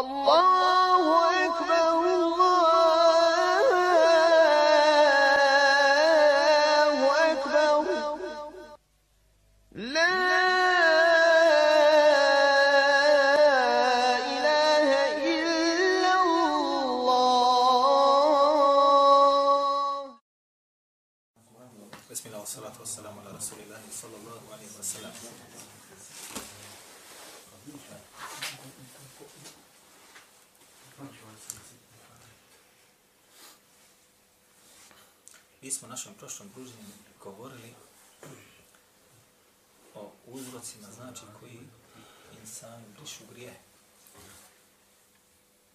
الله أكبر الله prošlom druženju govorili o uzrocima, znači, koji insanu brišu grije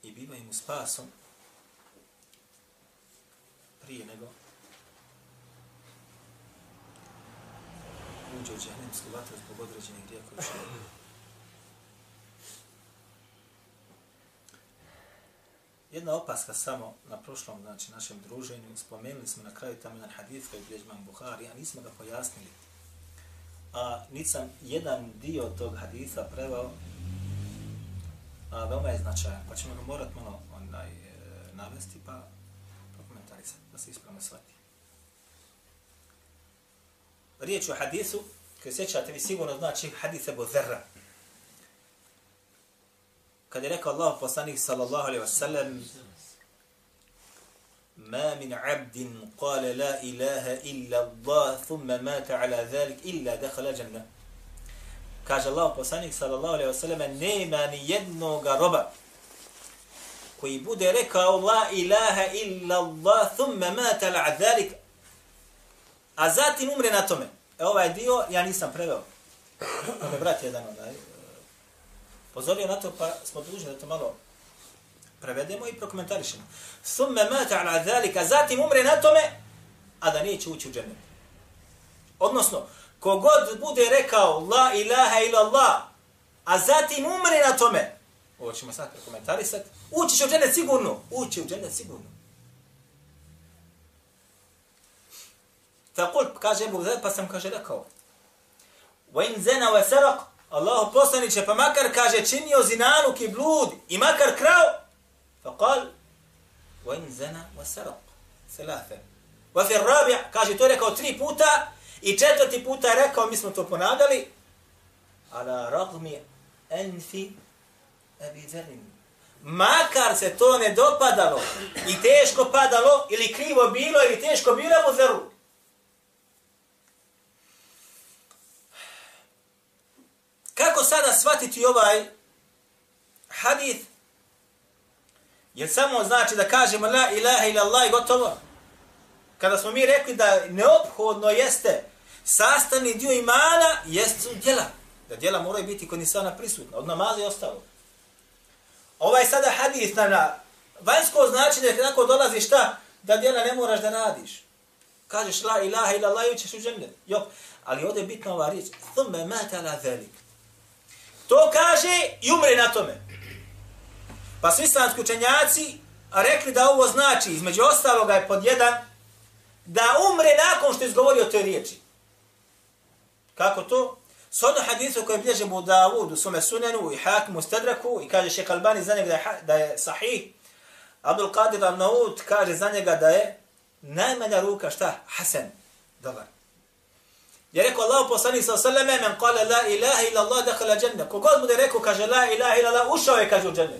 i bivaju mu spasom prije nego uđe u džahnemsku vatru zbog određenih grija koji čini. Jedna opaska samo na prošlom znači, našem druženju. Spomenuli smo na kraju tamo jedan hadith koji je Imam Buhari, a nismo ga pojasnili. A nisam jedan dio tog haditha prevao, a veoma je značajan, pa ćemo ga morat malo onaj, e, navesti pa, pa prokomentarisati, da se ispravno shvati. Riječ o hadisu, koji sjećate vi sigurno znači hadith Ebu Zerra kad je rekao Allah poslanik sallallahu alaihi wasallam ma min abdin kale la ilaha illa Allah thumma mata ala dhalik illa dehala jannah. kaže Allah poslanik sallallahu alaihi wasallam nema ni jednog roba koji bude rekao la ilaha illa Allah thumma mata ala dhalik a zatim umre na tome e ovaj dio ja nisam preveo ali brat jedan onaj. Pozorio na to pa smo dužni da to malo prevedemo i prokomentarišemo thumma mata ala zalik a zatim umre na tome a da neće ući u džennet odnosno kogod bude rekao la ilaha illa Allah, a zatim umre na tome, ovo ćemo sad komentarisati, ući će u džennet sigurno, ući u džennet sigurno. Fakul, kaže Ebu pa sam kaže rekao, zena wa sarak, Allahu poslaniće, pa makar kaže činio zinaluk i blud, i makar krao, fakal, wa in zana, wa sarak, selafe. Wa fir rabi' kaže, to je rekao tri puta, I četvrti puta je rekao, mi smo to ponadali, ala ragmi enfi abi zelim. Makar se to ne dopadalo i teško padalo, ili krivo bilo, ili teško bilo mu zeru. Kako sada shvatiti ovaj hadith? Jer samo znači da kažemo la ilaha ila Allah i gotovo. Kada smo mi rekli da neophodno jeste sastavni dio imana, jeste su djela. Da djela moraju biti kod nisana prisutna, od namaza i ostalo. Ovaj sada hadis na, na vanjsko značenje, kako dolazi šta, da djela ne moraš da radiš. Kažeš la ilaha ila Allah i ćeš u džennet. Jop. Ali ovdje je bitna ova riječ. Thumme mata la velik. To kaže i umre na tome. Pa svi islamski učenjaci rekli da ovo znači, između ostaloga je pod jedan, da umre nakon što je izgovorio te riječi. Kako to? S odno hadisu koje bilježe mu Davudu, sume sunenu i hakimu stedraku i kaže šeha Albani za njega da je, da je sahih. Abdul Qadir al-Naud kaže za njega da je najmanja ruka šta? Hasan. Dobar. Je rekao Allah poslanik sa sallame men kale la ilaha ila Allah dehala dženne. Kogod mu da je rekao kaže la ilaha ila Allah ušao je kaže u dženne.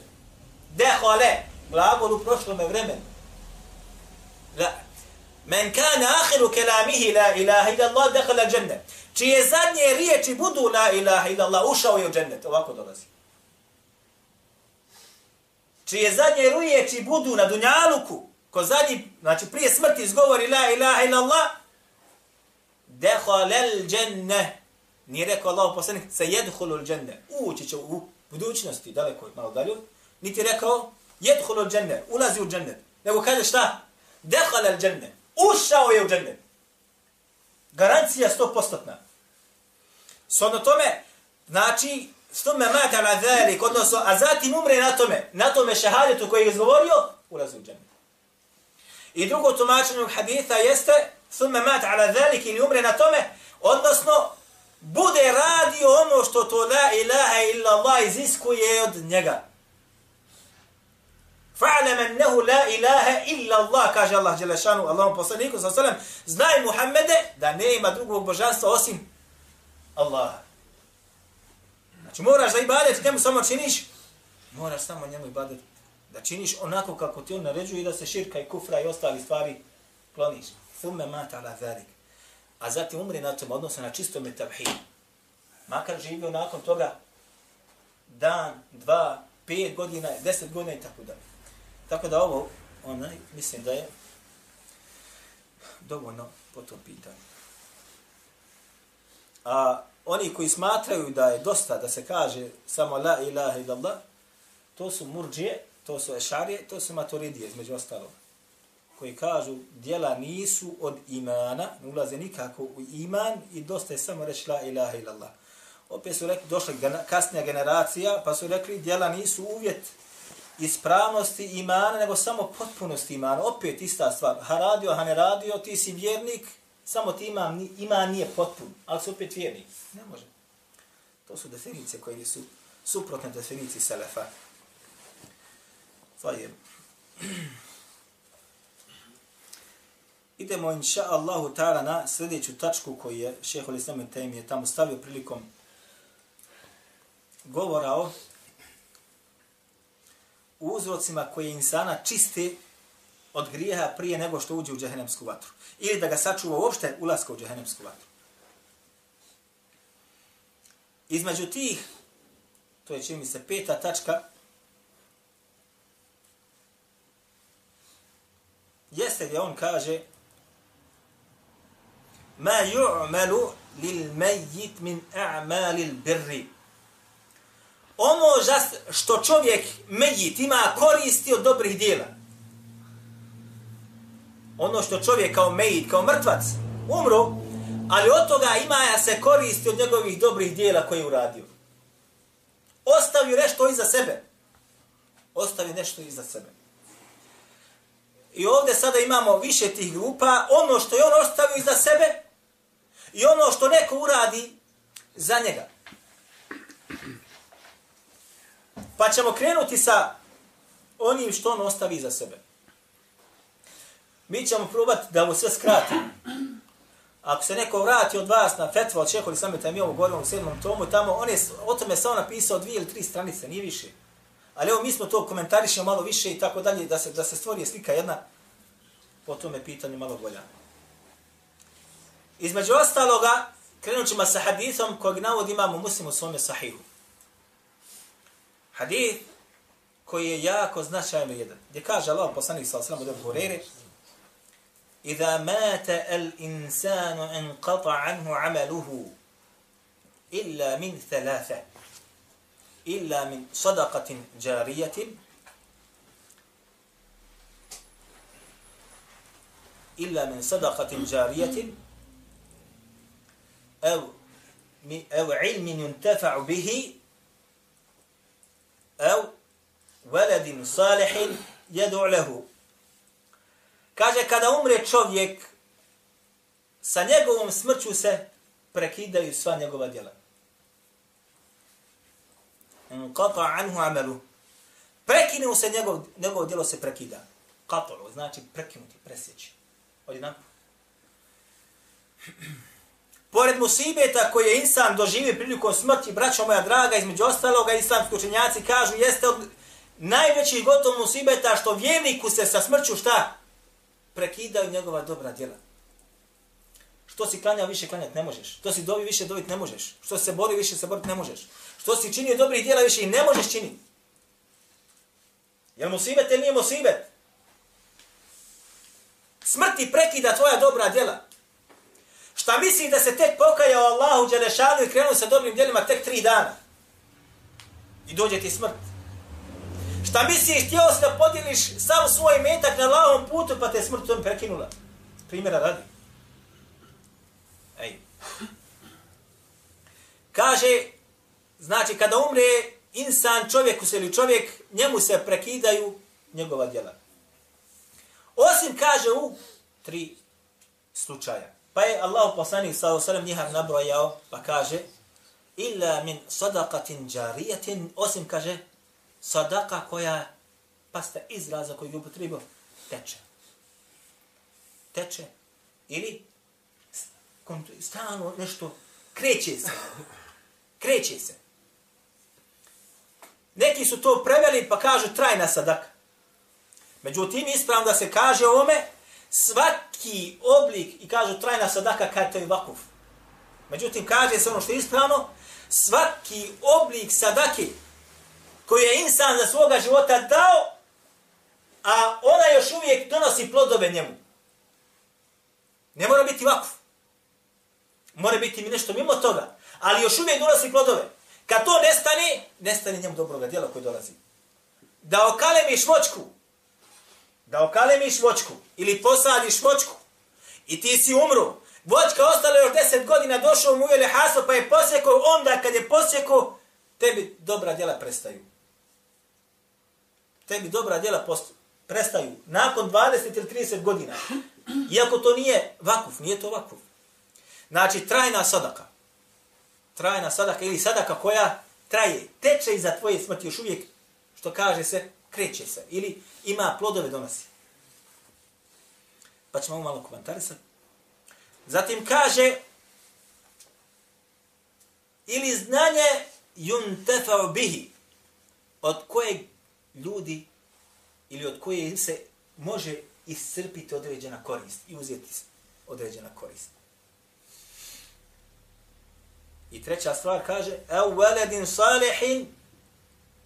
Dehale, Glagol u prošlome vremenu. La. Men kana akhiru kelamihi la ilaha ila Allah dehala dženne čije zadnje riječi budu la ilaha ila Allah, ušao je u džennet. Ovako dolazi. Čije zadnje riječi budu na dunjaluku, ko zadnji, znači prije smrti izgovori la ilaha ila Allah, dehalel dženne. Nije rekao Allah poslanik, se jedhulul dženne. Ući će u budućnosti, daleko, malo dalje. Niti rekao, jedhulul dženne, ulazi u džennet. Nego kaže šta? Dehalel dženne. Ušao je u džennet. Garancija 100%. Sodno tome, znači, s tome mata na zalik, odnosno, a zatim umre na tome, na tome šahadetu koji je izgovorio, ulazi u džennet. I drugo tumačenje haditha jeste, Thumme mat ala zalik ili umre na tome, odnosno, bude radio ono što to la ilaha illa Allah iziskuje od njega. Fa'lam annahu la ilaha illa Allah, kaže Allah Đelešanu, Allahom poslaniku, sa sallam, znaj Muhammede da nema drugog božanstva osim Allaha. Znači moraš da ibadet njemu samo činiš, moraš samo njemu ibadet da činiš onako kako ti on naređuje i da se širka i kufra i ostali stvari kloniš. Thumme mat ala zalik. A zatim umri na tom odnosu na čistom je tavhid. Makar živio nakon toga dan, dva, pet godina, deset godina i tako dalje. Tako da ovo, onaj, mislim da je dovoljno po tom pitanju. A oni koji smatraju da je dosta da se kaže samo la ilaha illallah, to su murđije, to su ešarije, to su maturidije, između ostalog. Koji kažu, dijela nisu od imana, ne ulaze nikako u iman i dosta je samo reći la ilaha illallah. Opet su rekli, došla kasnija generacija, pa su rekli, dijela nisu uvjet ispravnosti imana, nego samo potpunosti imana. Opet ista stvar. Ha radio, ha ne radio, ti si vjernik, samo ti iman, iman nije potpun, ali su opet vjernik. Ne može. To su definicije koje su suprotne definiciji Selefa. To je. Idemo, inša Allahu ta'ala, na sljedeću tačku koju je šehol Islam Tejmi je tamo stavio prilikom govora o uzrocima koje insana čiste od grijeha prije nego što uđe u džehennemsku vatru. Ili da ga sačuva uopšte ulaska u džehennemsku vatru. Između tih, to je čini mi se peta tačka, jeste gdje on kaže ma yu'malu lil mayyit min a'malil birri ono što čovjek mejit ima koristi od dobrih dijela. Ono što čovjek kao mejit, kao mrtvac, umru, ali od toga ima ja se koristi od njegovih dobrih dijela koje je uradio. Ostavi nešto iza sebe. Ostavi nešto iza sebe. I ovdje sada imamo više tih grupa, ono što je on ostavio iza sebe i ono što neko uradi za njega. Pa ćemo krenuti sa onim što on ostavi za sebe. Mi ćemo probati da mu sve skrati. Ako se neko vrati od vas na fetva od šeholi sameta mi ovo govorimo u sedmom tomu, tamo on je o tome samo napisao dvije ili tri stranice, nije više. Ali evo mi smo to komentarišemo malo više i tako dalje, da se, da se stvori slika jedna po tome pitanju malo bolja. Između ostaloga, krenut ćemo sa hadithom kojeg navod imamo muslim u svome sahihu. Hadith koji je jako značajno jedan. Gdje kaže Allah poslanik sa osram od Hurere Iza mata al insanu en qata anhu amaluhu illa min thalatha illa min sadaqatin jariyatin illa min sadaqatin jariyatin أو أو علم ينتفع به أو ولد صالح يدعو له Kaže, kada umre čovjek, sa njegovom smrću se prekidaju sva njegova djela. Qata anhu amalu. Prekine se njegov, njegovo djelo se prekida. Qata, znači prekinuti, presjeći. Odjedan. Pored musibeta koje insan doživi prilikom smrti, braćo moja draga, između ostaloga, islamski učenjaci kažu, jeste od najvećih gotov musibeta što vjerniku se sa smrću šta? Prekidaju njegova dobra djela. Što si klanjao, više klanjati ne možeš. Što si dobi, više dobiti ne možeš. Što se bori, više se boriti ne možeš. Što si činio dobrih djela, više i ne možeš činiti. Jel musibet ili nije musibet? Smrti prekida tvoja dobra djela. Šta misli da se tek pokajao Allahu Đelešanu i krenuo sa dobrim djelima tek tri dana? I dođe ti smrt. Šta misli, htio si da podijeliš sam svoj metak na lahom putu, pa te smrt tom prekinula? Primjera radi. Ej. Kaže, znači, kada umre insan, čovjek ili čovjek, njemu se prekidaju njegova djela. Osim, kaže, u tri slučaja. Pa je Allah poslanik sallallahu alejhi ve sellem njih nabrojao pa kaže illa min sadaqatin jariyatin osim kaže sadaka koja pasta izraza koji je upotrebio, teče. Teče. Ili stano stalno nešto kreće se. Kreće se. Neki su to preveli pa kažu trajna sadaka. Međutim, ispravno da se kaže ovome, svaki oblik, i kažu trajna sadaka kad to je vakuf. Međutim, kaže se ono što je ispravno, svaki oblik sadake koji je insan za svoga života dao, a ona još uvijek donosi plodove njemu. Ne mora biti vakuf. Mora biti mi nešto mimo toga. Ali još uvijek donosi plodove. Kad to nestane, nestane njemu dobroga djela koji dolazi. Da okalemiš vočku, da okalemiš vočku, ili posadiš vočku, i ti si umru, vočka ostala još deset godina, došao mu uvjeli haso, pa je posjekao, onda kad je posjekao, tebi dobra djela prestaju. Tebi dobra djela post- prestaju. Nakon 20 ili 30 godina. Iako to nije vakuf, nije to vakuf. Znači, trajna sadaka. Trajna sadaka ili sadaka koja traje, teče iza tvoje smrti još uvijek, što kaže se, kreće se. Ili ima plodove donosi. Pa ćemo malo komentarisati. Zatim kaže, ili znanje yuntafa'u bihi, od kojeg ljudi ili od koje se može iscrpiti određena korist i uzeti određena korist. I treća stvar kaže, ev veledin salihin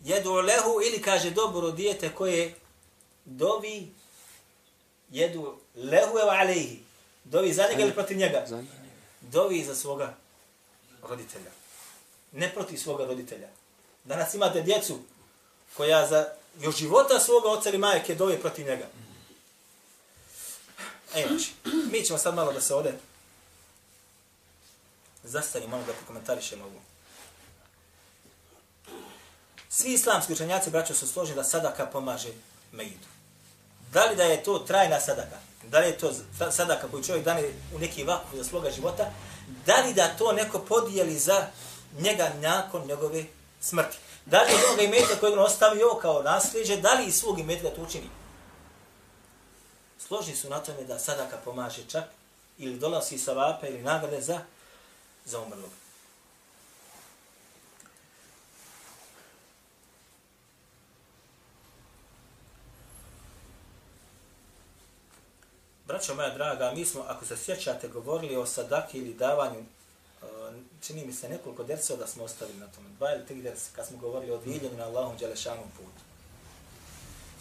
jedu lehu ili kaže dobro dijete koje dovi jedu lehu ev alejhi. Dovi za njega ili protiv njega? Dovi za svoga roditelja. Ne protiv svoga roditelja. Danas imate djecu koja za još života svoga oca ili majke dovi protiv njega. E, znači, mi ćemo sad malo da se ode zastavimo malo da komentarišemo ovo. Svi islamski učenjaci, braćo, su složni da sadaka pomaže mejitu. Da li da je to trajna sadaka? Da li je to sadaka koju čovjek dane u neki vaku za svoga života? Da li da to neko podijeli za njega nakon njegove smrti? Da li od onoga imetka kojeg on ostavio kao nasljeđe, da li i svog imetka to učini? Složni su na tome da sadaka pomaže čak ili donosi savape ili nagrade za, za umrlog. Braćo moja draga, mi smo, ako se sjećate, govorili o sadaki ili davanju, e, čini mi se nekoliko dersa da smo ostavili na tome. Dva ili tri dersa, kad smo govorili o dijeljenju na Allahom Đelešanom putu.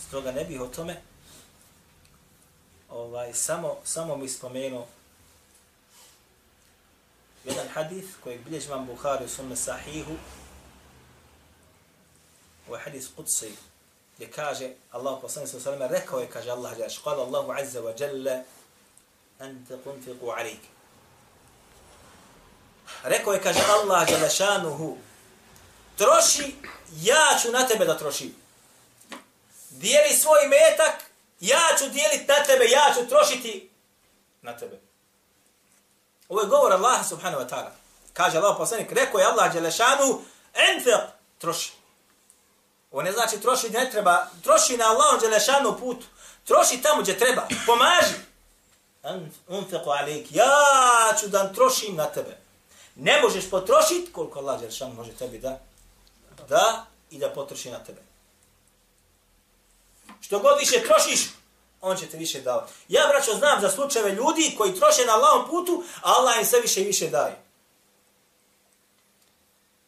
Stoga ne bih o tome, ovaj, samo, samo mi spomenuo jedan hadith kojeg bilježi vam Bukhari u sunne sahihu, ovo je hadith Qudsi, gdje kaže, Allah poslani sa sveme rekao je, kaže Allah, jaš, kala Allahu azza wa jalla, anta kunfiqu alik. Rekao je, kaže Allah, jala šanuhu, troši, ja ću na tebe da trošim. Dijeli svoj metak, ja ću dijeliti na tebe, ja ću trošiti na tebe. Ovo je govor Allah subhanahu wa ta'ala. Kaže Allah poslanik, rekao je Allah Đelešanu, enfiq, troši. Ovo ne znači troši ne treba, troši na Allahom Đelešanu putu. Troši tamo gdje treba, pomaži. Unfeku alik, ja ću da trošim na tebe. Ne možeš potrošiti koliko Allah Đelešanu može tebi da, da i da potroši na tebe. Što god više trošiš, on će te više davati. Ja, braćo, znam za slučajeve ljudi koji troše na Allahom putu, a Allah im sve više i više daje.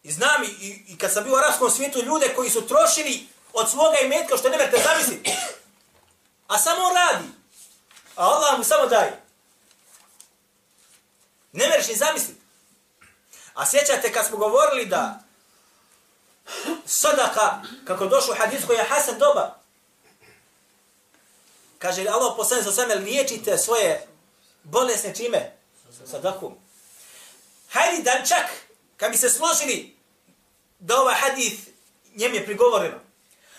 I znam, i, i, kad sam bio u arabskom svijetu, ljude koji su trošili od svoga imetka, što ne vrte zamisliti. A samo on radi. A Allah mu samo daje. Ne mereš ni zamisliti. A sjećate kad smo govorili da sadaka, kako došlo u hadis koji je Hasan doba, Kaže Allah poslani sa sveme, liječite svoje bolesne čime? Sadakom. Hajde dan čak, kad bi se složili da ovaj hadith njem je prigovoreno.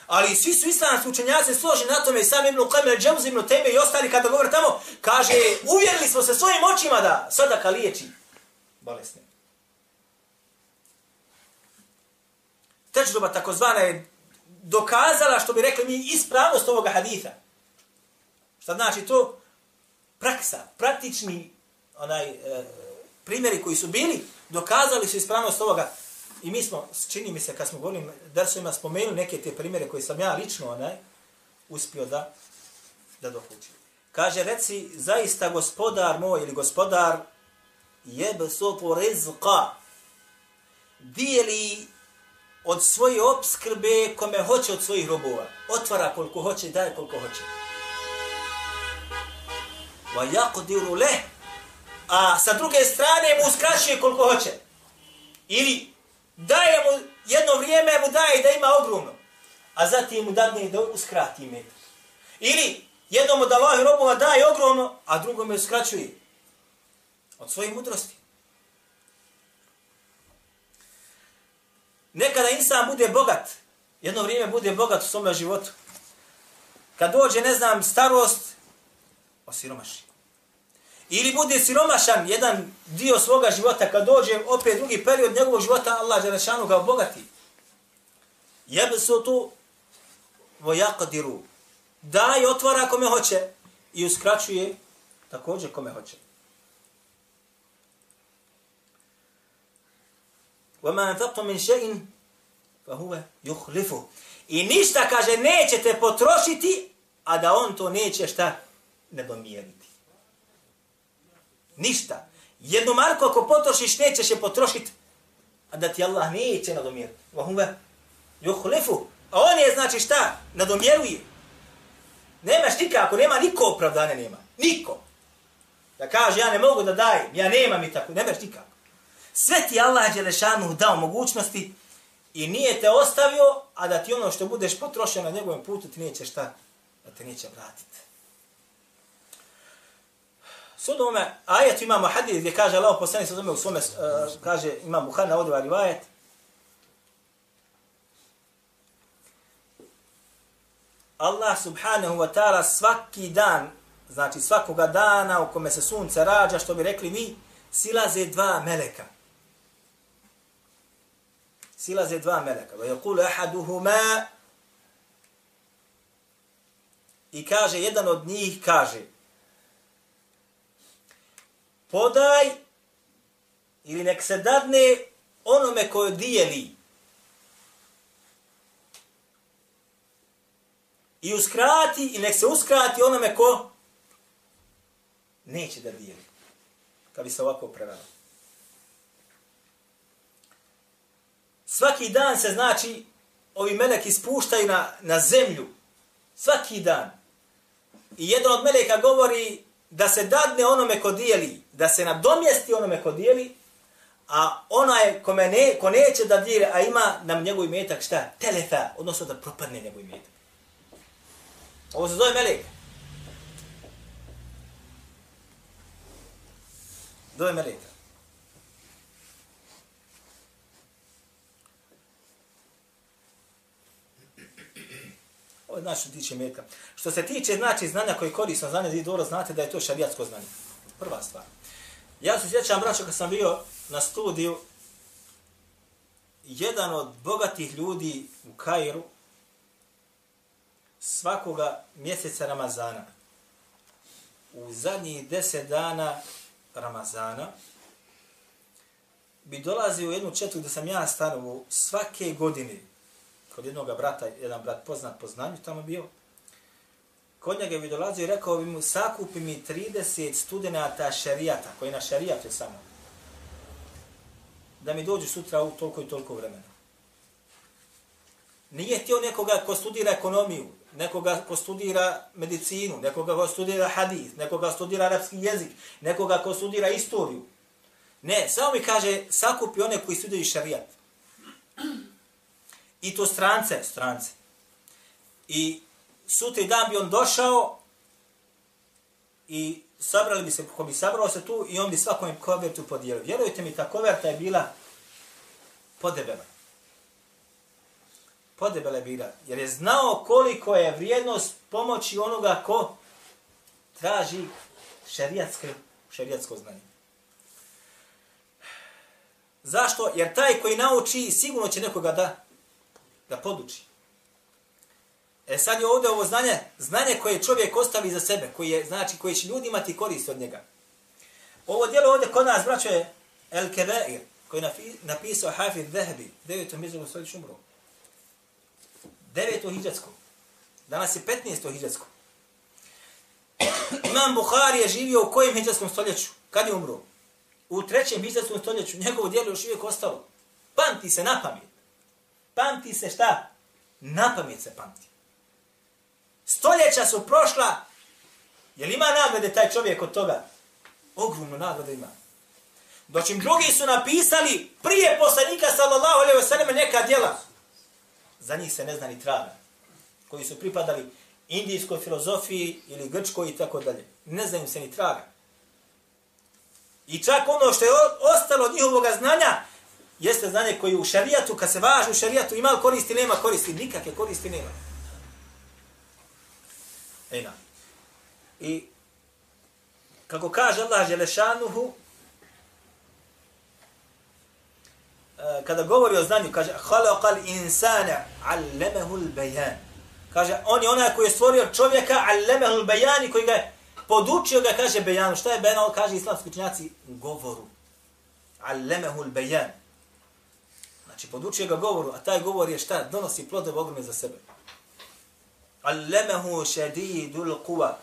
Ali svi su islamski učenjaci složeni na tome i sam Ibn Qamir, Džemuz Ibn Tebe i ostali kada govore tamo, kaže, uvjerili smo se svojim očima da sadaka liječi bolesne. Teđroba takozvana je dokazala, što bi rekli mi, ispravnost ovoga haditha. Šta znači to? Praksa, praktični onaj, e, primjeri koji su bili, dokazali su ispravnost ovoga. I mi smo, čini mi se, kad smo govorili, da su ima spomenuli neke te primjere koje sam ja lično onaj, uspio da, da dokućim. Kaže, reci, zaista gospodar moj ili gospodar, jebe sopu rizqa, dijeli od svoje obskrbe kome hoće od svojih robova. Otvara koliko hoće, daje koliko hoće. Wa yaqdiru leh. A sa druge strane mu uskraćuje koliko hoće. Ili daje mu jedno vrijeme mu daje da ima ogromno. A zatim mu dadne da uskrati met. Ili jednom od Allahi robova daje ogromno, a drugome uskraćuje. Od svoje mudrosti. Nekada insan bude bogat, jedno vrijeme bude bogat u svome životu. Kad dođe, ne znam, starost, osiromaši. Ili bude siromašan jedan dio svoga života, kad dođe opet drugi period njegovog života, Allah Đelešanu ga obogati. Jebe su tu vojaqadiru. Daj, otvara kome hoće i uskraćuje također kome hoće. وَمَا أَنْفَقْتُ مِنْ شَيْءٍ فَهُوَ يُخْلِفُ I ništa, kaže, nećete potrošiti, a da on to neće šta ne domijeniti. Ništa. Jednu marku ako potrošiš, nećeš je potrošiti, a da ti Allah neće nadomjeriti. Vahuve, juhlefu. A on je, znači šta, nadomjeruje. Nemaš nikako, nema niko opravdanja, nema. Niko. Da kaže, ja ne mogu da dajem, ja nemam i tako, nemaš nikako. Sve ti Allah je Đelešanu dao mogućnosti i nije te ostavio, a da ti ono što budeš potrošio na njegovom putu, ti neće šta, da te neće vratiti sudome ajet imamo hadith gdje kaže Allah poslanik sudome u svome, uh, kaže imam Buhari na odvari ovaj rivajet, Allah subhanahu wa ta'ala svaki dan, znači svakoga dana u kome se sunce rađa, što bi rekli mi, silaze dva meleka silaze dva meleka. Va yaqulu ahaduhuma i kaže jedan od njih kaže podaj ili nek se dadne onome koje dijeli i uskrati i nek se uskrati onome ko neće da dijeli. Kad bi se ovako prevelo. Svaki dan se znači ovi meleki spuštaju na, na zemlju. Svaki dan. I jedan od meleka govori da se dadne onome ko dijeli, da se nadomjesti onome ko dijeli, a onaj kome ne, ko neće da dijeli, a ima nam njegov imetak šta? Telefa, odnosno da propadne njegov imetak. Ovo se zove melek. Zove meleka. Ovo znači što tiče metka. Što se tiče znači znanja koje korisno znanje, vi dobro znate da je to šarijatsko znanje. Prva stvar. Ja se sjećam, braćo, kad sam bio na studiju, jedan od bogatih ljudi u Kairu, svakoga mjeseca Ramazana, u zadnjih deset dana Ramazana, bi dolazio u jednu četu gdje sam ja stanovu svake godine, kod jednog brata, jedan brat poznat po znanju tamo bio, kod njega bi dolazio i rekao bi mu, sakupi mi 30 studenata šarijata, koji na šarijat je samo, da mi dođu sutra u toliko i toliko vremena. Nije htio nekoga ko studira ekonomiju, nekoga ko studira medicinu, nekoga ko studira hadith, nekoga ko studira arapski jezik, nekoga ko studira istoriju. Ne, samo mi kaže, sakupi one koji studiraju šarijat. I to strance, strance. I sutri dan bi on došao i sabrali bi se, ko bi sabrao se tu i on bi svakom kovertu podijelio. Vjerujte mi, ta koverta je bila podebela. Podebela je bila. Jer je znao koliko je vrijednost pomoći onoga ko traži šerijatske, šerijatsko znanje. Zašto? Jer taj koji nauči sigurno će nekoga da da poduči. E sad je ovdje ovo znanje, znanje koje čovjek ostavi za sebe, koji je, znači, koji će ljudi imati korist od njega. Ovo djelo ovdje kod nas, braćo, je El Kebair, koji je napisao Hafid Zahabi, devetom hijđarskom stoljeću umru. Deveto hijđarsko. Danas je 15. hijđarsko. Imam Bukhari je živio u kojem hijđarskom stoljeću? Kad je umro? U trećem hijđarskom stoljeću. Njegovo djelo još uvijek ostalo. Pamti se na pamet. Pamti se šta? Na pamet se pamti. Stoljeća su prošla. Je li ima nagrade taj čovjek od toga? Ogromnu nagradu ima. Doćim drugi su napisali prije poslanika sallallahu alaihi wa sallam neka djela. Za njih se ne zna ni traga. Koji su pripadali indijskoj filozofiji ili grčkoj i tako dalje. Ne zna im se ni traga. I čak ono što je ostalo od njihovog znanja, jeste znanje koji u šarijatu, kad se važi u šarijatu, ima koristi, nema koristi, nikakve koristi nema. Ejna. I kako kaže Allah Želešanuhu, e, kada govori o znanju, kaže halaqal insana allamahul bayan. Kaže on je onaj koji je stvorio čovjeka allamahul bayan koji ga je podučio ga kaže bejan. Šta je bejan? Kaže islamski učenjaci govoru. Allamahul bayan. Znači podučio ga govoru, a taj govor je šta? Donosi plodove ogromne za sebe. Allamahu shadidul quwa.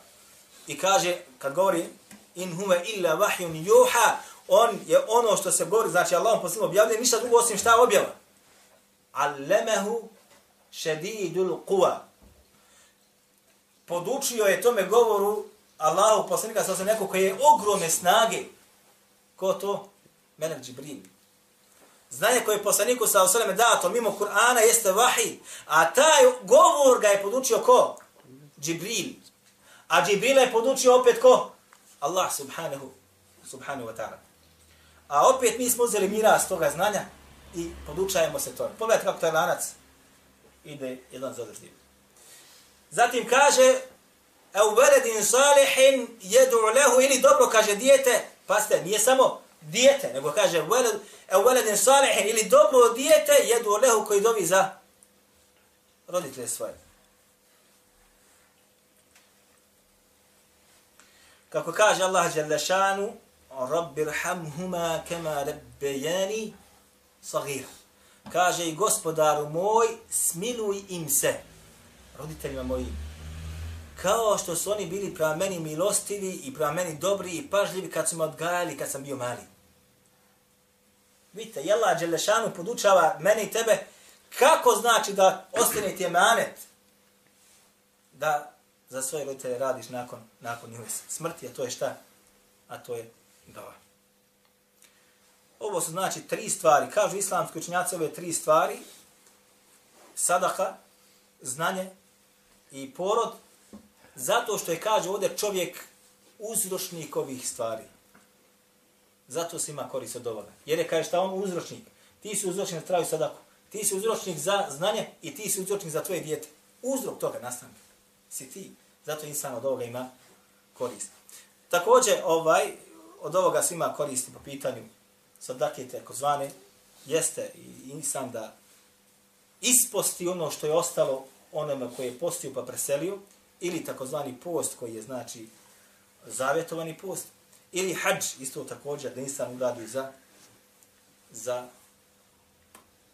I kaže kad govori in huwa illa wahyun yuha, on je ono što se govori, znači Allah posljedno objavlja, ništa drugo osim šta objava. Allamahu shadidul quwa. Podučio je tome govoru Allahu poslanika sa neko koji je ogromne snage. Ko to? Melek Džibril. Znanje koje je poslaniku sa osaleme dato mimo Kur'ana jeste vahi. A taj govor ga je podučio ko? Džibril. A Džibrila je podučio opet ko? Allah subhanahu, subhanahu wa ta'ala. A opet mi smo uzeli miras toga znanja i podučajemo se to. Pogledajte kako taj lanac ide jedan za drugim. Zatim kaže au veledin salihin jedu lehu ili dobro kaže dijete, paste, nije samo dijete, nego kaže veled, au veledin salihin ili dobro dijete jedu lehu koji dovi za roditelje svoje. Kako kaže Allah Đalešanu, Rabbir hamhuma kama rabbayani sagira. Kaže i gospodaru moj, smiluj im se, roditeljima mojim, kao što su oni bili prema meni milostivi i prema meni dobri i pažljivi kad su me odgajali kad sam bio mali. Vidite, Allah Đelešanu podučava meni i tebe kako znači da ostane ti emanet da za svoje roditelje radiš nakon, nakon njihove smrti, a to je šta? A to je dova. Ovo su znači tri stvari. Kažu islamski učenjaci ove tri stvari. Sadaka, znanje i porod. Zato što je, kaže ovdje, čovjek uzročnik ovih stvari. Zato se ima korist od ovoga. Jer je, kaže, šta on uzročnik? Ti si uzročnik za traju sadaku. Ti si uzročnik za znanje i ti si uzročnik za tvoje dijete. Uzrok toga nastane. Si ti. Zato insan od ovoga ima korist. Također, ovaj, od ovoga se ima koristi po pitanju sadake tako zvane, jeste i insan da isposti ono što je ostalo onome koje je postio pa preselio, ili takozvani post koji je znači zavjetovani post, ili hađ isto također da insan uradi za, za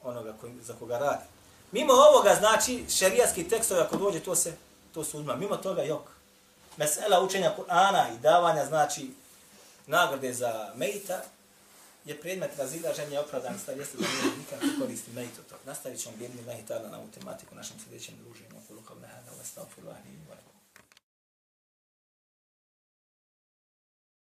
onoga koji, za koga radi. Mimo ovoga, znači, šerijatski tekstovi, ako dođe, to se to su uzma. Mimo toga, jok. Mesela učenja Kur'ana i davanja, znači, nagrade za mejta, je predmet razilaženja opravdan stav, jeste da nije nikako koristi mejtu to. Nastavit ćemo bjedni lahi na ovu tematiku našem sljedećem druženju. Kulu kao nehada, wa stavfu